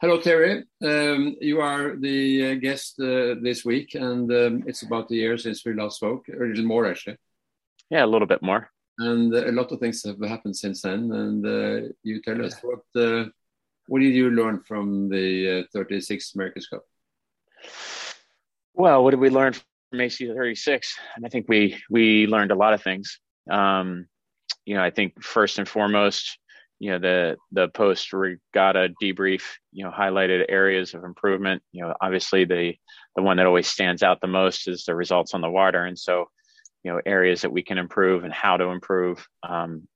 Hello, Terry. Um, you are the uh, guest uh, this week, and um, it's about a year since we last spoke, or a little more actually. Yeah, a little bit more. And uh, a lot of things have happened since then. And uh, you tell us what uh, what did you learn from the 36th America's Cup? Well, what did we learn from AC 36? And I think we we learned a lot of things. Um, you know, I think first and foremost, you know the the post regatta debrief you know highlighted areas of improvement. You know obviously the the one that always stands out the most is the results on the water. And so you know areas that we can improve and how to improve um,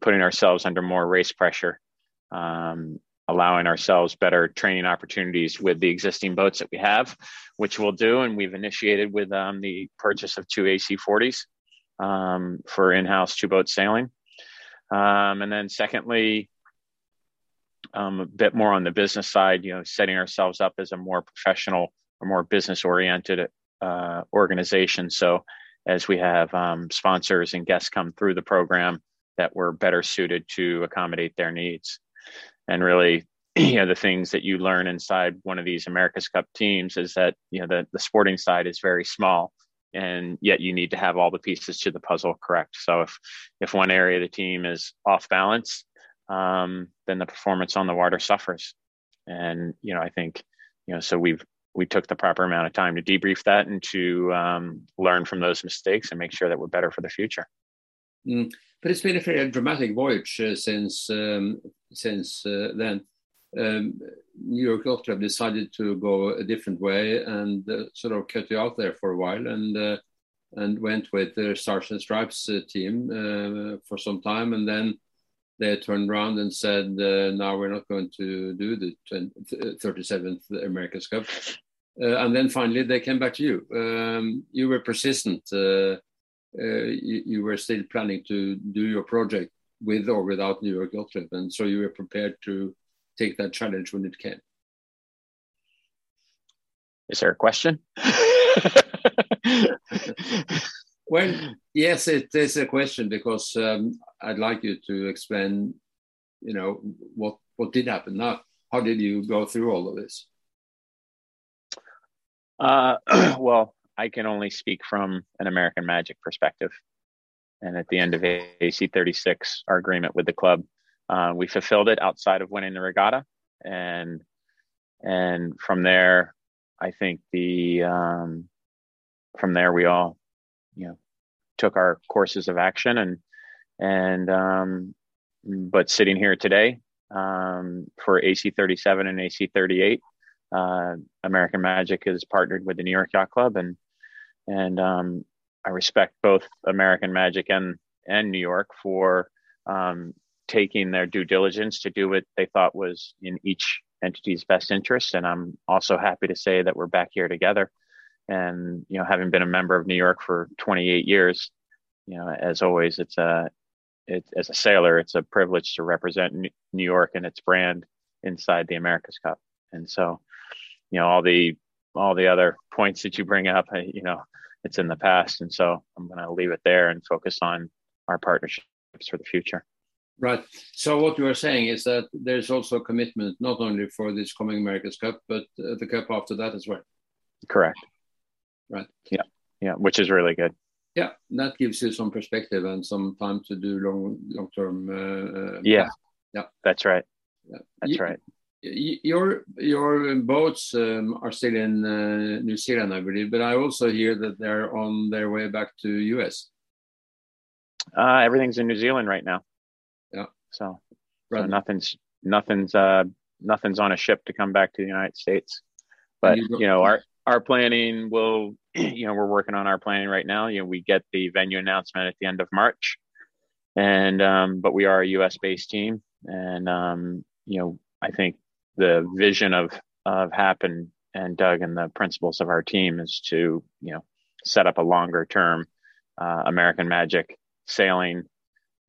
putting ourselves under more race pressure um, allowing ourselves better training opportunities with the existing boats that we have which we'll do. And we've initiated with um, the purchase of two ac40s um, for in-house two boat sailing um, and then secondly, um, a bit more on the business side, you know, setting ourselves up as a more professional or more business oriented uh, organization. So as we have um, sponsors and guests come through the program that we're better suited to accommodate their needs. And really, you know, the things that you learn inside one of these America's Cup teams is that, you know, the, the sporting side is very small and yet you need to have all the pieces to the puzzle correct. So if if one area of the team is off balance, um, then the performance on the water suffers. And you know, I think you know, so we've we took the proper amount of time to debrief that and to um, learn from those mistakes and make sure that we're better for the future. Mm. But it's been a very dramatic voyage uh, since um, since uh, then um, New York Yacht Club decided to go a different way and uh, sort of cut you out there for a while and uh, and went with the Stars and Stripes uh, team uh, for some time. And then they turned around and said uh, now we're not going to do the 20, 37th uh, America's Cup. And then finally they came back to you. Um, you were persistent you, you, were still planning to do your project with or without New York Yacht Club and so you were prepared to take that challenge when it can. Is there a question? well, yes, it is a question because um, I'd like you to explain, you know, what what did happen. Now, how did you go through all of this? Uh, well, I can only speak from an American Magic perspective. And at the end of AC 36, our agreement with the club uh, we fulfilled it outside of winning the regatta, and and from there, I think the um, from there we all, you know, took our courses of action and and um, but sitting here today um, for AC 37 and AC 38, uh, American Magic has partnered with the New York Yacht Club, and and um, I respect both American Magic and and New York for um, taking their due diligence to do what they thought was in each entity's best interest. And I'm also happy to say that we're back here together. And, you know, having been a member of New York for 28 years, you know, as always, it's a, it, as a sailor, it's a privilege to represent New York and its brand inside the America's Cup. And so, you know, all the, all the other points that you bring up, you know, it's in the past. And so I'm going to leave it there and focus on our partnerships for the future. Right. So what you are saying is that there's also a commitment not only for this coming America's Cup, but uh, the cup after that as well. Correct. Right. Yeah. Yeah. Which is really good. Yeah, that gives you some perspective and some time to do long long term. Uh, uh, yeah. Yeah. That's right. Yeah. That's you, right. Your your boats um, are still in uh, New Zealand, I believe, but I also hear that they're on their way back to US. Uh, everything's in New Zealand right now. So, so nothing's nothing's uh nothing's on a ship to come back to the United States. But you, you know, our our planning will you know, we're working on our planning right now. You know, we get the venue announcement at the end of March. And um, but we are a US based team. And um, you know, I think the vision of of Hap and, and Doug and the principals of our team is to, you know, set up a longer term uh, American Magic sailing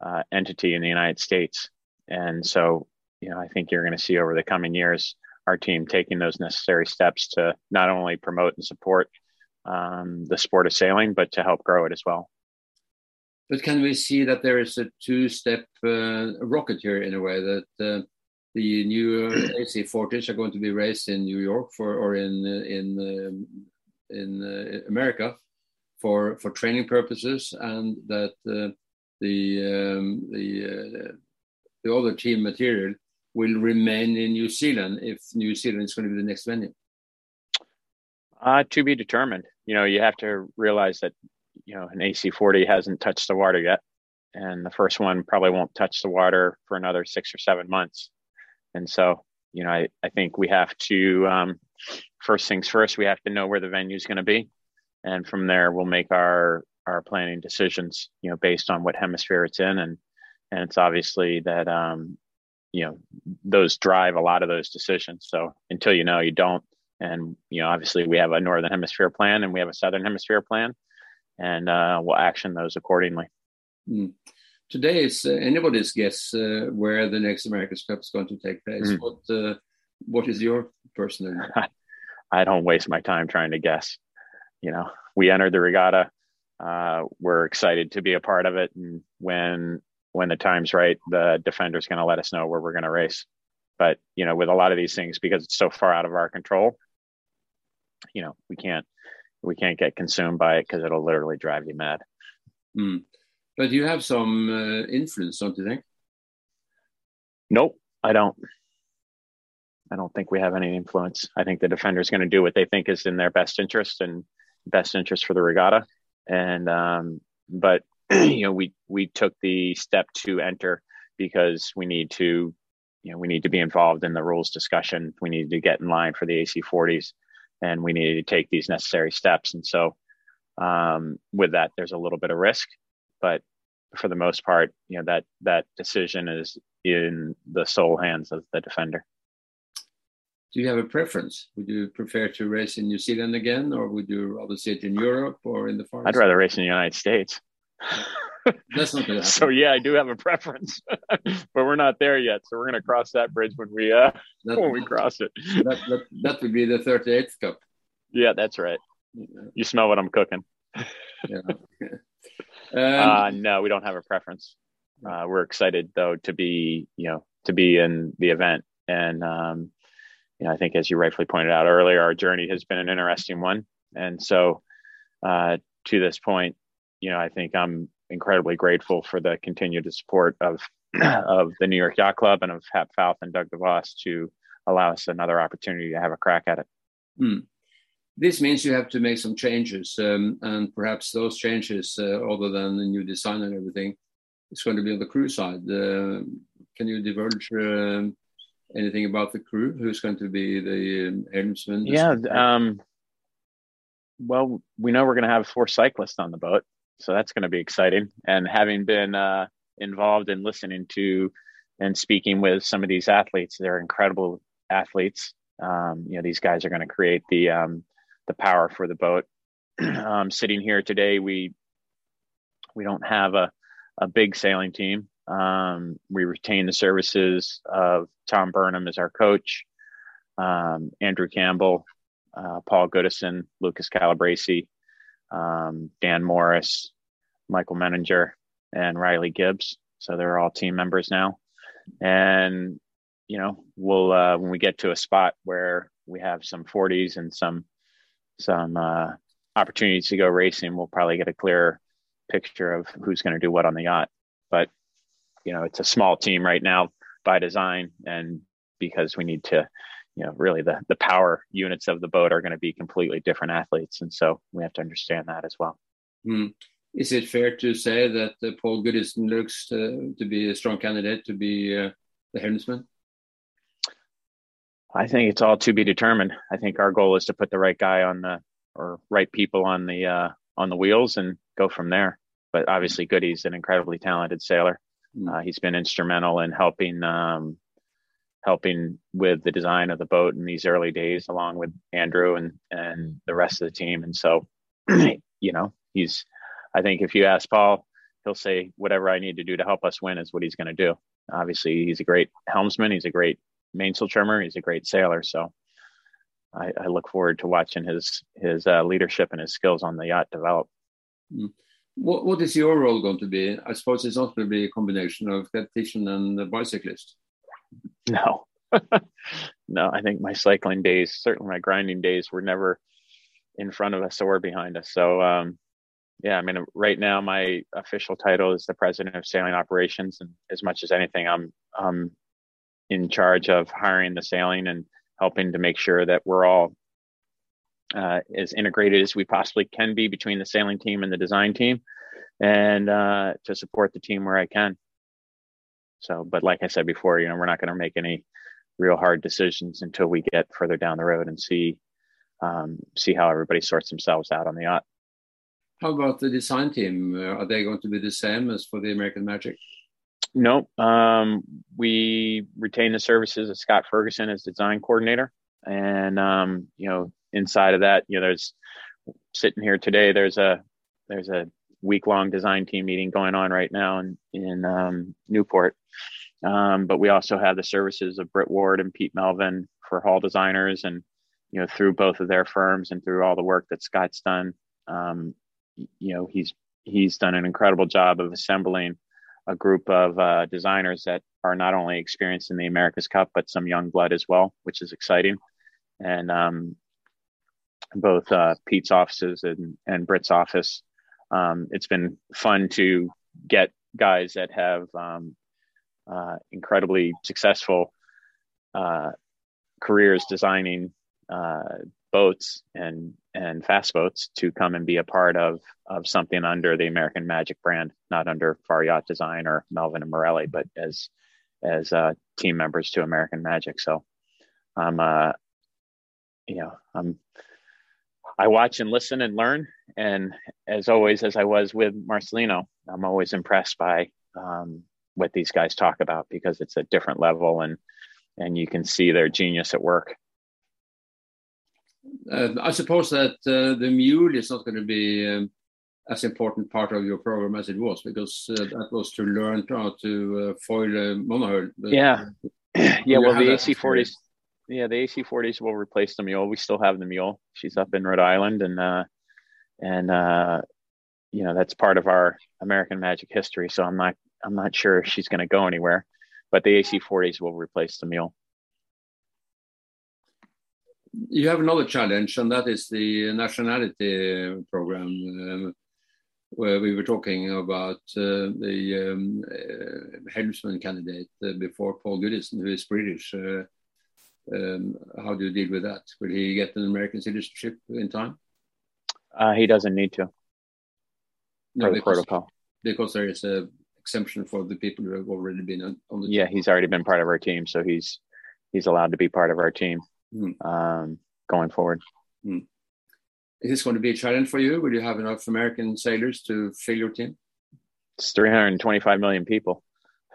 uh, entity in the United States. And so, you know, I think you're going to see over the coming years our team taking those necessary steps to not only promote and support um, the sport of sailing, but to help grow it as well. But can we see that there is a two-step uh, rocket here in a way that uh, the new AC40s are going to be raced in New York for or in in um, in uh, America for for training purposes, and that uh, the um, the uh, the other team material will remain in New Zealand if New Zealand is going to be the next venue. Uh, to be determined. You know, you have to realize that you know an AC40 hasn't touched the water yet, and the first one probably won't touch the water for another six or seven months. And so, you know, I, I think we have to um, first things first. We have to know where the venue is going to be, and from there we'll make our our planning decisions. You know, based on what hemisphere it's in, and and it's obviously that um, you know those drive a lot of those decisions. So until you know, you don't. And you know, obviously we have a northern hemisphere plan and we have a southern hemisphere plan, and uh, we'll action those accordingly. Mm. Today is uh, anybody's guess uh, where the next America's Cup is going to take place. Mm. What uh, what is your personal? I don't waste my time trying to guess. You know, we entered the regatta. Uh, we're excited to be a part of it, and when when the time's right, the defender's going to let us know where we're going to race. But you know, with a lot of these things, because it's so far out of our control, you know, we can't we can't get consumed by it because it'll literally drive you mad. Mm. But you have some uh, influence, don't you think? Nope, I don't. I don't think we have any influence. I think the defender is going to do what they think is in their best interest and best interest for the regatta. And um, but you know, we we took the step to enter because we need to, you know, we need to be involved in the rules discussion. We need to get in line for the AC40s, and we needed to take these necessary steps. And so, um, with that, there's a little bit of risk, but for the most part, you know, that that decision is in the sole hands of the defender. Do you have a preference? Would you prefer to race in New Zealand again, or would you rather see it in Europe or in the far? I'd rather race in the United States. That's not good. so yeah, I do have a preference, but we're not there yet. So we're going to cross that bridge when we uh that, when we cross it. That that, that would be the 38th cup. Yeah, that's right. You smell what I'm cooking. yeah. Um, uh, no, we don't have a preference. Uh, we're excited though to be, you know, to be in the event, and um, you know, I think as you rightfully pointed out earlier, our journey has been an interesting one, and so uh, to this point, you know, I think I'm incredibly grateful for the continued support of of the New York Yacht Club and of Hap Fauth and Doug DeVos to allow us another opportunity to have a crack at it. Mm. This means you have to make some changes, um, and perhaps those changes, uh, other than the new design and everything, is going to be on the crew side. Uh, can you divulge uh, anything about the crew? Who's going to be the um, helmsman? Yeah. Um, well, we know we're going to have four cyclists on the boat, so that's going to be exciting. And having been uh, involved in listening to and speaking with some of these athletes, they're incredible athletes. Um, you know, these guys are going to create the um, the power for the boat. um, sitting here today, we we don't have a a big sailing team. Um, we retain the services of Tom Burnham as our coach, um, Andrew Campbell, uh, Paul Goodison, Lucas Calabrese, um, Dan Morris, Michael Menninger, and Riley Gibbs. So they're all team members now. And, you know, we'll, uh, when we get to a spot where we have some 40s and some some uh, opportunities to go racing, we'll probably get a clearer picture of who's going to do what on the yacht. But you know, it's a small team right now by design, and because we need to, you know, really the the power units of the boat are going to be completely different athletes, and so we have to understand that as well. Mm. Is it fair to say that uh, Paul Goodison looks to, to, be a strong candidate to be uh, the helmsman? I think it's all to be determined. I think our goal is to put the right guy on the or right people on the uh, on the wheels and go from there. But obviously, Goody's an incredibly talented sailor. Uh, he's been instrumental in helping um, helping with the design of the boat in these early days, along with Andrew and and the rest of the team. And so, you know, he's. I think if you ask Paul, he'll say whatever I need to do to help us win is what he's going to do. Obviously, he's a great helmsman. He's a great mainsail trimmer. He's a great sailor. So I, I look forward to watching his his uh, leadership and his skills on the yacht develop. Mm. What what is your role going to be? I suppose it's not going to be a combination of tactician and bicyclist. No, no. I think my cycling days, certainly my grinding days, were never in front of us or behind us. So, um, yeah, I mean, right now my official title is the president of sailing operations, and as much as anything, I'm I'm in charge of hiring the sailing and helping to make sure that we're all uh, as integrated as we possibly can be between the sailing team and the design team, and uh, to support the team where I can. So, but like I said before, you know, we're not going to make any real hard decisions until we get further down the road and see um, see how everybody sorts themselves out on the yacht. How about the design team? Uh, are they going to be the same as for the American Magic? No, um, we retain the services of Scott Ferguson as design coordinator, and um, you know, inside of that, you know, there's sitting here today. There's a there's a week long design team meeting going on right now in in um, Newport. Um, but we also have the services of Britt Ward and Pete Melvin for hull designers, and you know through both of their firms and through all the work that Scott's done, um, you know he's he's done an incredible job of assembling a group of uh, designers that are not only experienced in the America's Cup but some young blood as well, which is exciting. And um, both uh, Pete's offices and and Britt's office um, it's been fun to get guys that have um, uh, incredibly successful uh, careers designing uh, boats and and fast boats to come and be a part of of something under the American Magic brand, not under Farr Yacht Design or Melvin and Morrelli, but as as uh, team members to American Magic. So I'm uh, you know I'm I watch and listen and learn. And as always, as I was with Marcelino, I'm always impressed by um, what these guys talk about because it's a different level and and you can see their genius at work. Uh, I suppose that uh, the mule is not going to be um, as important part of your program as it was because uh, that was to learn how to uh, foil a monohull. Yeah, yeah. Well, the AC40s yeah, the AC40s will replace the mule. We still have the mule. She's up in Rhode Island, and uh, and uh, you know that's part of our American Magic history. So I'm not I'm not sure if she's going to go anywhere, but the AC40s will replace the mule. You have another challenge, and that is the nationality program. Um, where we were talking about uh, the um, uh, helmsman candidate uh, before Paul Goodison, who is British. Um, how do you deal with that? Will he get an American citizenship in time? Uh, he doesn't need to. No, because, protocol. Because there is a exemption for the people who have already been on, on the. Yeah, team. he's already been part of our team, so he's he's allowed to be part of our team mm. um, going forward. Mm. Is this going to be a challenge for you? Will you have enough American sailors to fill your team? It's 325 million people.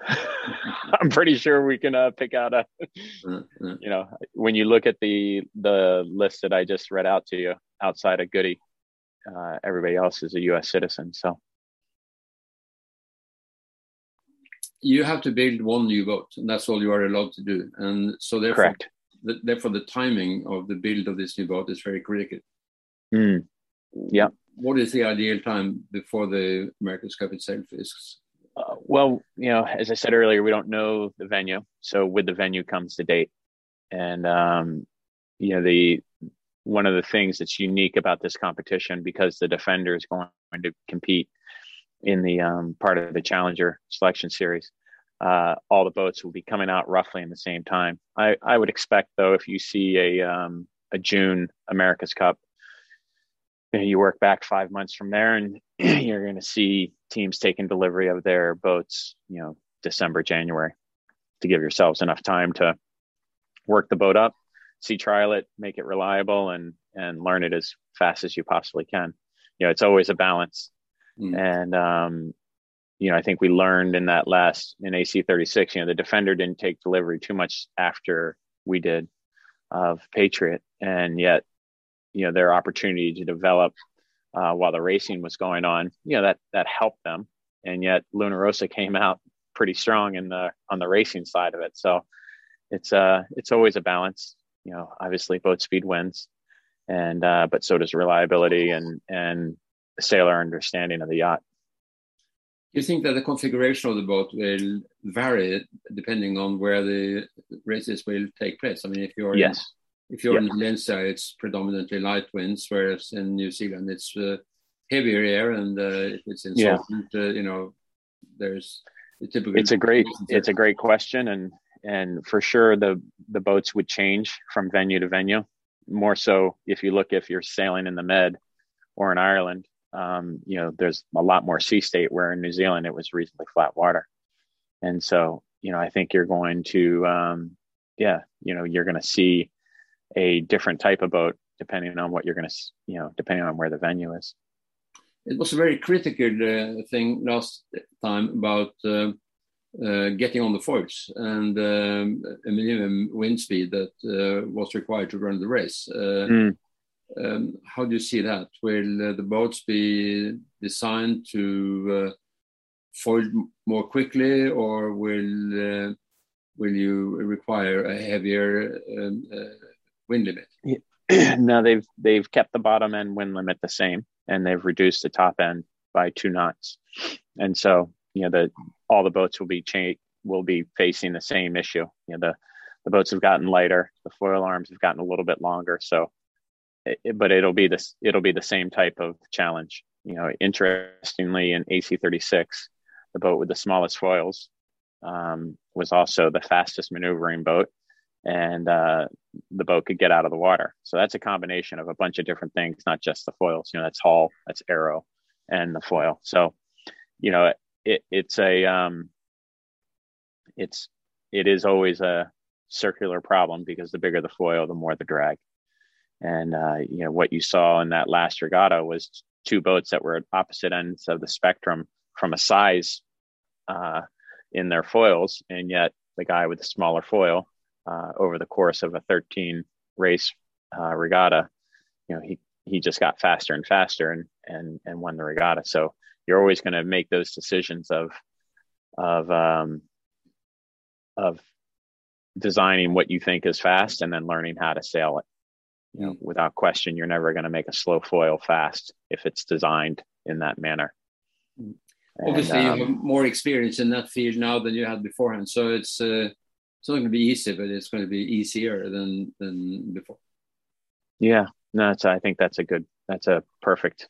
I'm pretty sure we can uh, pick out a, mm-hmm. you know, when you look at the the list that I just read out to you, outside of Goody, uh, everybody else is a U.S. citizen. So you have to build one new boat, and that's all you are allowed to do. And so therefore, Correct. The, therefore, the timing of the build of this new boat is very critical. Mm. Yeah. What is the ideal time before the America's Cup itself is uh, well, you know, as I said earlier, we don't know the venue. So with the venue comes the date. And, um, you know, the, one of the things that's unique about this competition because the defender is going to compete in the um, part of the challenger selection series uh, all the boats will be coming out roughly in the same time i, I would expect though if you see a, um, a june america's cup you, know, you work back five months from there and you're going to see teams taking delivery of their boats, you know, December, January to give yourselves enough time to work the boat up, sea trial it, make it reliable and and learn it as fast as you possibly can. You know, it's always a balance. Mm. And um, you know, I think we learned in that last in AC 36, you know, the defender didn't take delivery too much after we did of Patriot. And yet, you know, their opportunity to develop uh, while the racing was going on, you know, that that helped them. And yet Luna Rossa came out pretty strong in the on the racing side of it. So it's uh it's always a balance. You know, obviously boat speed wins, and uh, but so does reliability and and the sailor understanding of the yacht. Do you think that the configuration of the boat will vary depending on where the races will take place. I mean, if you're yes. If you're in Valencia, it's predominantly light winds, whereas in New Zealand it's uh, heavier air, and uh, if it's in yeah. uh, you know, there's the typical. It's a great it's a great question, and and for sure the the boats would change from venue to venue. More so if you look if you're sailing in the Med or in Ireland, um, you know, there's a lot more sea state where in New Zealand it was reasonably flat water. And so, you know, I think you're going to, um, yeah, you know, you're going to see a different type of boat depending on what you're going to, you know, depending on where the venue is. It was a very critical uh, thing last time about uh, uh, getting on the foils and um, a minimum wind speed that uh, was required to run the race. Mm. Um, how do you see that? Will uh, the boats be designed to uh, foil more quickly, or will uh, will you require a heavier um, wind limit? No, they've they've kept the bottom end wind limit the same, and they've reduced the top end by two knots. And so, you know, the all the boats will be cha- will be facing the same issue. You know, the the boats have gotten lighter, the foil arms have gotten a little bit longer, so it, but it'll be this it'll be the same type of challenge. You know, interestingly, in AC36, the boat with the smallest foils um, was also the fastest maneuvering boat, and uh, the boat could get out of the water. So that's a combination of a bunch of different things, not just the foils. You know, that's hull, that's aero, and the foil. So, you know, it, it's a um, it's it is always a circular problem because the bigger the foil, the more the drag. And uh, you know what you saw in that last regatta was two boats that were at opposite ends of the spectrum from a size uh, in their foils, and yet the guy with the smaller foil uh, over the course of a 13 race uh, regatta, you know, he he just got faster and faster and and and won the regatta. So you're always going to make those decisions of of um, of designing what you think is fast and then learning how to sail it you know, without question, you're never going to make a slow foil fast if it's designed in that manner. And, Obviously, um, you have more experience in that field now than you had beforehand, so it's uh, it's not going to be easy, but it's going to be easier than than before. Yeah, no, that's, I think that's a good, that's a perfect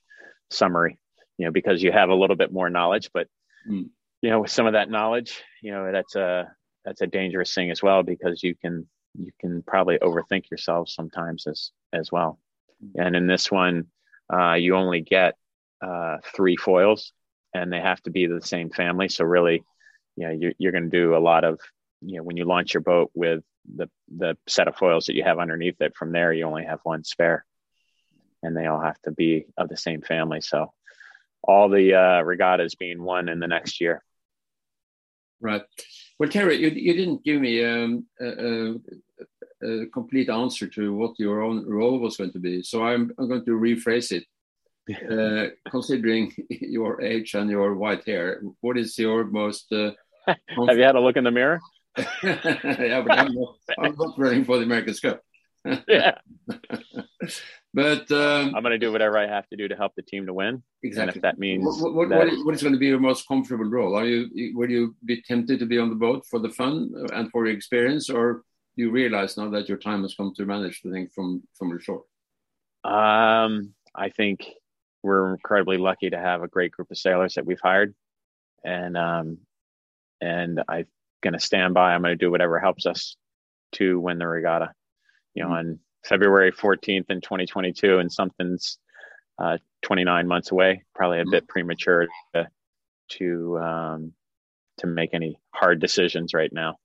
summary. You know, because you have a little bit more knowledge, but mm. you know, with some of that knowledge, you know, that's a that's a dangerous thing as well because you can you can probably overthink yourself sometimes as as well. And in this one, uh, you only get uh, three foils, and they have to be the same family. So really, you know, you're, you're going to do a lot of you know when you launch your boat with the the set of foils that you have underneath it. From there, you only have one spare, and they all have to be of the same family. So all the uh, regattas being won in the next year. Right. Well, Terry, you, you didn't give me um, a, a, complete answer to what your own role was going to be. So I'm, I'm going to rephrase it. Uh, considering your age and your white hair, what is your most? Uh, Have you had a look in the mirror? Yeah, but I'm not, I'm not running for the America's Cup. yeah. But um, I'm going to do whatever I have to do to help the team to win. Exactly. And if that means what, what, that... what, is, what is going to be your most comfortable role? Are you will you be tempted to be on the boat for the fun and for the experience, or do you realize now that your time has come to manage the thing from from the shore? Um, I think we're incredibly lucky to have a great group of sailors that we've hired, and um, and I'm going to stand by. I'm going to do whatever helps us to win the regatta. You know, mm-hmm. February 14th in 2022, and something's uh, 29 months away. Probably a bit premature to to um, to make any hard decisions right now.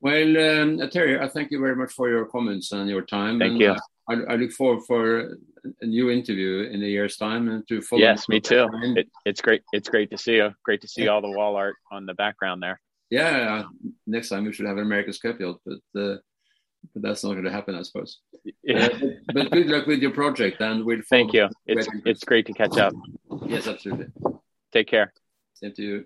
Well, um, Terry, I thank you very much for your comments and your time. Thank and, you. Uh, I, I, look forward for a new interview in a year's time and to follow. Yes, me too. It, it's great. It's great to see you. Great to see all the wall art on the background there. Yeah, next time we should have an America's Cup but uh, but that's not going to happen, I suppose. Yeah. Uh, but, but, good luck with your project, and we'll. Thank you. It's it's great to catch up. Yes, absolutely. Take care. Same to you.